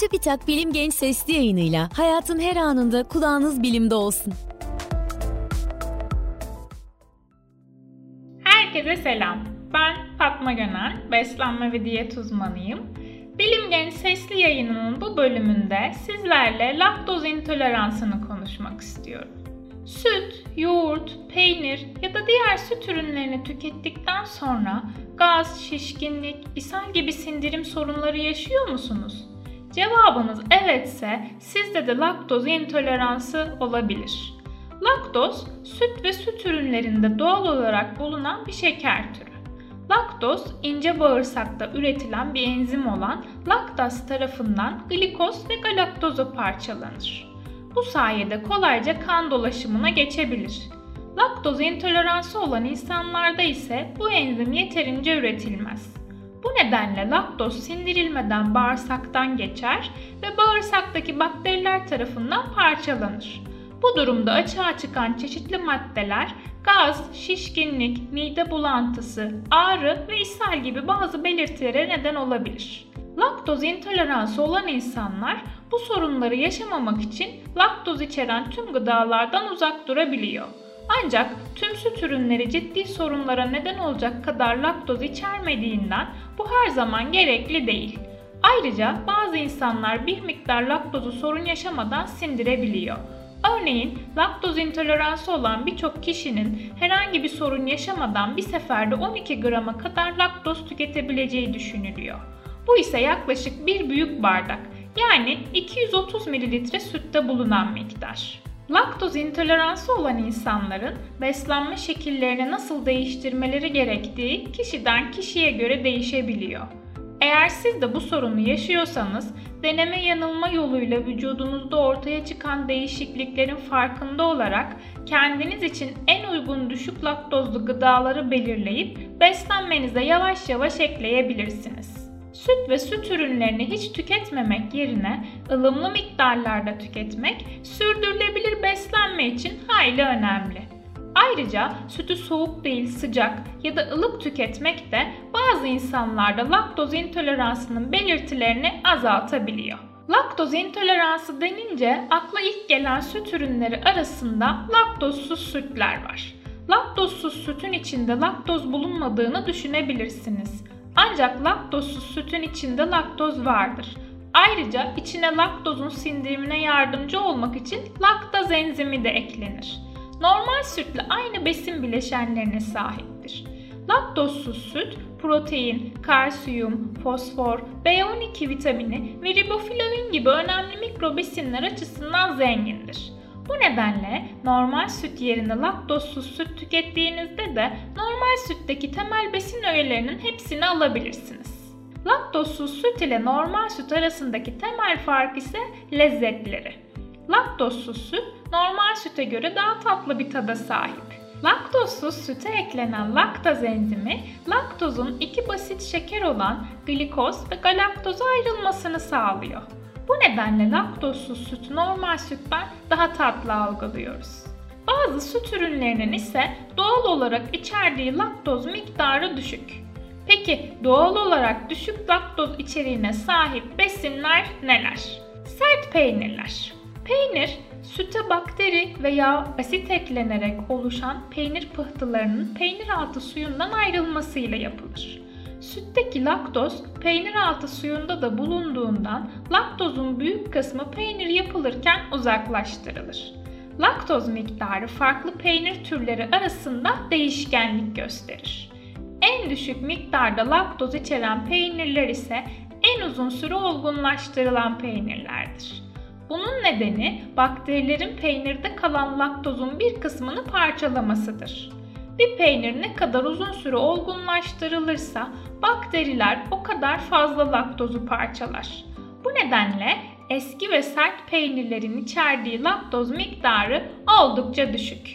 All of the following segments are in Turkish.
Çubitak Bilim Genç Sesli yayınıyla hayatın her anında kulağınız bilimde olsun. Herkese selam. Ben Fatma Gönen, beslenme ve diyet uzmanıyım. Bilim Genç Sesli yayınının bu bölümünde sizlerle laktoz intoleransını konuşmak istiyorum. Süt, yoğurt, peynir ya da diğer süt ürünlerini tükettikten sonra gaz, şişkinlik, ishal gibi sindirim sorunları yaşıyor musunuz? Cevabınız evetse sizde de laktoz intoleransı olabilir. Laktoz, süt ve süt ürünlerinde doğal olarak bulunan bir şeker türü. Laktoz, ince bağırsakta üretilen bir enzim olan laktaz tarafından glikoz ve galaktoza parçalanır. Bu sayede kolayca kan dolaşımına geçebilir. Laktoz intoleransı olan insanlarda ise bu enzim yeterince üretilmez. Bu nedenle laktoz sindirilmeden bağırsaktan geçer ve bağırsaktaki bakteriler tarafından parçalanır. Bu durumda açığa çıkan çeşitli maddeler gaz, şişkinlik, mide bulantısı, ağrı ve ishal gibi bazı belirtilere neden olabilir. Laktoz intoleransı olan insanlar bu sorunları yaşamamak için laktoz içeren tüm gıdalardan uzak durabiliyor. Ancak tüm süt ürünleri ciddi sorunlara neden olacak kadar laktoz içermediğinden bu her zaman gerekli değil. Ayrıca bazı insanlar bir miktar laktozu sorun yaşamadan sindirebiliyor. Örneğin laktoz intoleransı olan birçok kişinin herhangi bir sorun yaşamadan bir seferde 12 grama kadar laktoz tüketebileceği düşünülüyor. Bu ise yaklaşık bir büyük bardak yani 230 ml sütte bulunan miktar. Laktoz intoleransı olan insanların beslenme şekillerini nasıl değiştirmeleri gerektiği kişiden kişiye göre değişebiliyor. Eğer siz de bu sorunu yaşıyorsanız deneme yanılma yoluyla vücudunuzda ortaya çıkan değişikliklerin farkında olarak kendiniz için en uygun düşük laktozlu gıdaları belirleyip beslenmenize yavaş yavaş ekleyebilirsiniz. Süt ve süt ürünlerini hiç tüketmemek yerine ılımlı miktarlarda tüketmek sürdürülebilir beslenme için hayli önemli. Ayrıca sütü soğuk değil sıcak ya da ılık tüketmek de bazı insanlarda laktoz intoleransının belirtilerini azaltabiliyor. Laktoz intoleransı denince akla ilk gelen süt ürünleri arasında laktozsuz sütler var. Laktozsuz sütün içinde laktoz bulunmadığını düşünebilirsiniz. Ancak laktozsuz sütün içinde laktoz vardır. Ayrıca içine laktozun sindirimine yardımcı olmak için laktaz enzimi de eklenir normal sütle aynı besin bileşenlerine sahiptir. Laktozsuz süt, protein, kalsiyum, fosfor, B12 vitamini ve riboflavin gibi önemli mikro besinler açısından zengindir. Bu nedenle normal süt yerine laktozsuz süt tükettiğinizde de normal sütteki temel besin öğelerinin hepsini alabilirsiniz. Laktozsuz süt ile normal süt arasındaki temel fark ise lezzetleri. Laktozsuz süt normal süte göre daha tatlı bir tada sahip. Laktozsuz süte eklenen laktaz enzimi, laktozun iki basit şeker olan glikoz ve galaktoza ayrılmasını sağlıyor. Bu nedenle laktozsuz süt normal sütten daha tatlı algılıyoruz. Bazı süt ürünlerinin ise doğal olarak içerdiği laktoz miktarı düşük. Peki doğal olarak düşük laktoz içeriğine sahip besinler neler? Sert peynirler. Peynir, süte bakteri veya asit eklenerek oluşan peynir pıhtılarının peynir altı suyundan ayrılmasıyla yapılır. Sütteki laktoz peynir altı suyunda da bulunduğundan laktozun büyük kısmı peynir yapılırken uzaklaştırılır. Laktoz miktarı farklı peynir türleri arasında değişkenlik gösterir. En düşük miktarda laktoz içeren peynirler ise en uzun süre olgunlaştırılan peynirlerdir. Bunun nedeni bakterilerin peynirde kalan laktozun bir kısmını parçalamasıdır. Bir peynir ne kadar uzun süre olgunlaştırılırsa bakteriler o kadar fazla laktozu parçalar. Bu nedenle eski ve sert peynirlerin içerdiği laktoz miktarı oldukça düşük.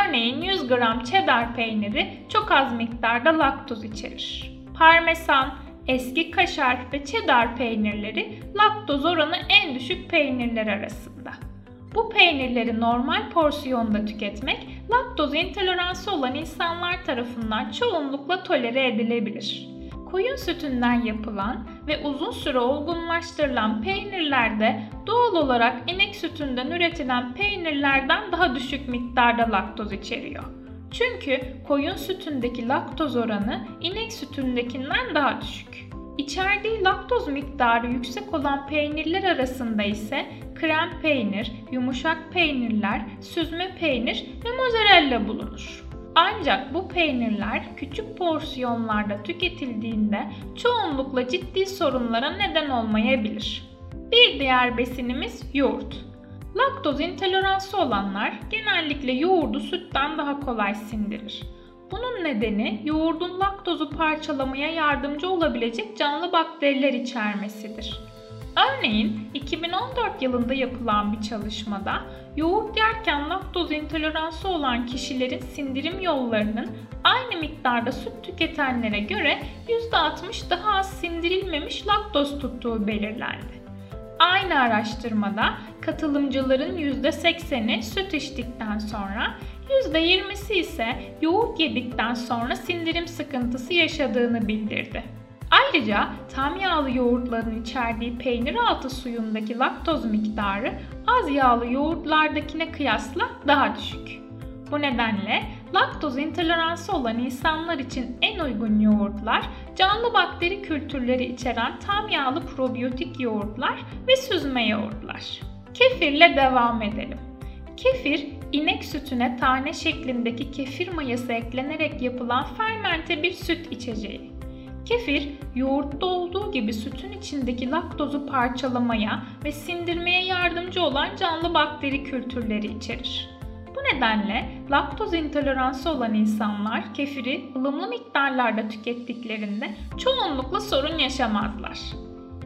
Örneğin 100 gram cheddar peyniri çok az miktarda laktoz içerir. Parmesan, Eski kaşar ve cheddar peynirleri laktoz oranı en düşük peynirler arasında. Bu peynirleri normal porsiyonda tüketmek laktoz intoleransı olan insanlar tarafından çoğunlukla tolere edilebilir. Koyun sütünden yapılan ve uzun süre olgunlaştırılan peynirlerde doğal olarak inek sütünden üretilen peynirlerden daha düşük miktarda laktoz içeriyor. Çünkü koyun sütündeki laktoz oranı inek sütündekinden daha düşük. İçerdiği laktoz miktarı yüksek olan peynirler arasında ise krem peynir, yumuşak peynirler, süzme peynir ve mozzarella bulunur. Ancak bu peynirler küçük porsiyonlarda tüketildiğinde çoğunlukla ciddi sorunlara neden olmayabilir. Bir diğer besinimiz yoğurt. Laktoz intoleransı olanlar genellikle yoğurdu sütten daha kolay sindirir. Bunun nedeni yoğurdun laktozu parçalamaya yardımcı olabilecek canlı bakteriler içermesidir. Örneğin 2014 yılında yapılan bir çalışmada yoğurt yerken laktoz intoleransı olan kişilerin sindirim yollarının aynı miktarda süt tüketenlere göre %60 daha az sindirilmemiş laktoz tuttuğu belirlendi. Aynı araştırmada katılımcıların %80'i süt içtikten sonra %20'si ise yoğurt yedikten sonra sindirim sıkıntısı yaşadığını bildirdi. Ayrıca tam yağlı yoğurtların içerdiği peynir altı suyundaki laktoz miktarı az yağlı yoğurtlardakine kıyasla daha düşük. Bu nedenle laktoz intoleransı olan insanlar için en uygun yoğurtlar canlı bakteri kültürleri içeren tam yağlı probiyotik yoğurtlar ve süzme yoğurtlar. Kefirle devam edelim. Kefir, inek sütüne tane şeklindeki kefir mayası eklenerek yapılan fermente bir süt içeceği. Kefir, yoğurtta olduğu gibi sütün içindeki laktozu parçalamaya ve sindirmeye yardımcı olan canlı bakteri kültürleri içerir. Bu nedenle laktoz intoleransı olan insanlar kefiri ılımlı miktarlarda tükettiklerinde çoğunlukla sorun yaşamazlar.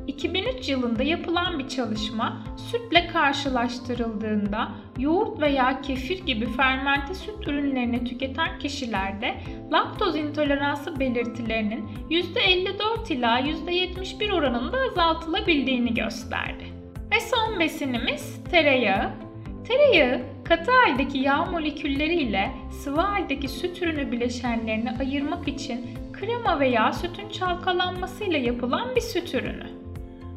2003 yılında yapılan bir çalışma sütle karşılaştırıldığında yoğurt veya kefir gibi fermente süt ürünlerini tüketen kişilerde laktoz intoleransı belirtilerinin %54 ila %71 oranında azaltılabildiğini gösterdi. Ve son besinimiz tereyağı. Tereyağı katı haldeki yağ molekülleri ile sıvı haldeki süt ürünü bileşenlerini ayırmak için krema veya sütün çalkalanmasıyla yapılan bir süt ürünü.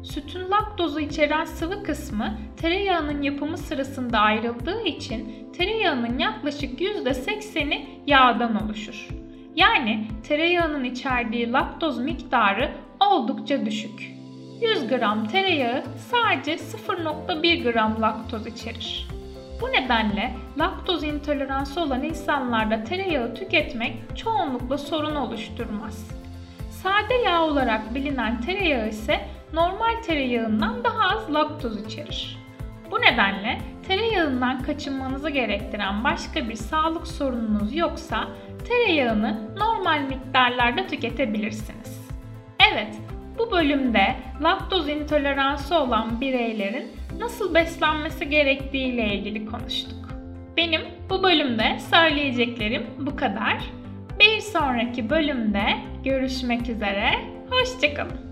Sütün laktozu içeren sıvı kısmı tereyağının yapımı sırasında ayrıldığı için tereyağının yaklaşık %80'i yağdan oluşur. Yani tereyağının içerdiği laktoz miktarı oldukça düşük. 100 gram tereyağı sadece 0.1 gram laktoz içerir. Bu nedenle laktoz intoleransı olan insanlarda tereyağı tüketmek çoğunlukla sorun oluşturmaz. Sade yağ olarak bilinen tereyağı ise normal tereyağından daha az laktoz içerir. Bu nedenle tereyağından kaçınmanızı gerektiren başka bir sağlık sorununuz yoksa tereyağını normal miktarlarda tüketebilirsiniz. Evet, bu bölümde laktoz intoleransı olan bireylerin nasıl beslenmesi gerektiği ile ilgili konuştuk. Benim bu bölümde söyleyeceklerim bu kadar. Bir sonraki bölümde görüşmek üzere. Hoşçakalın.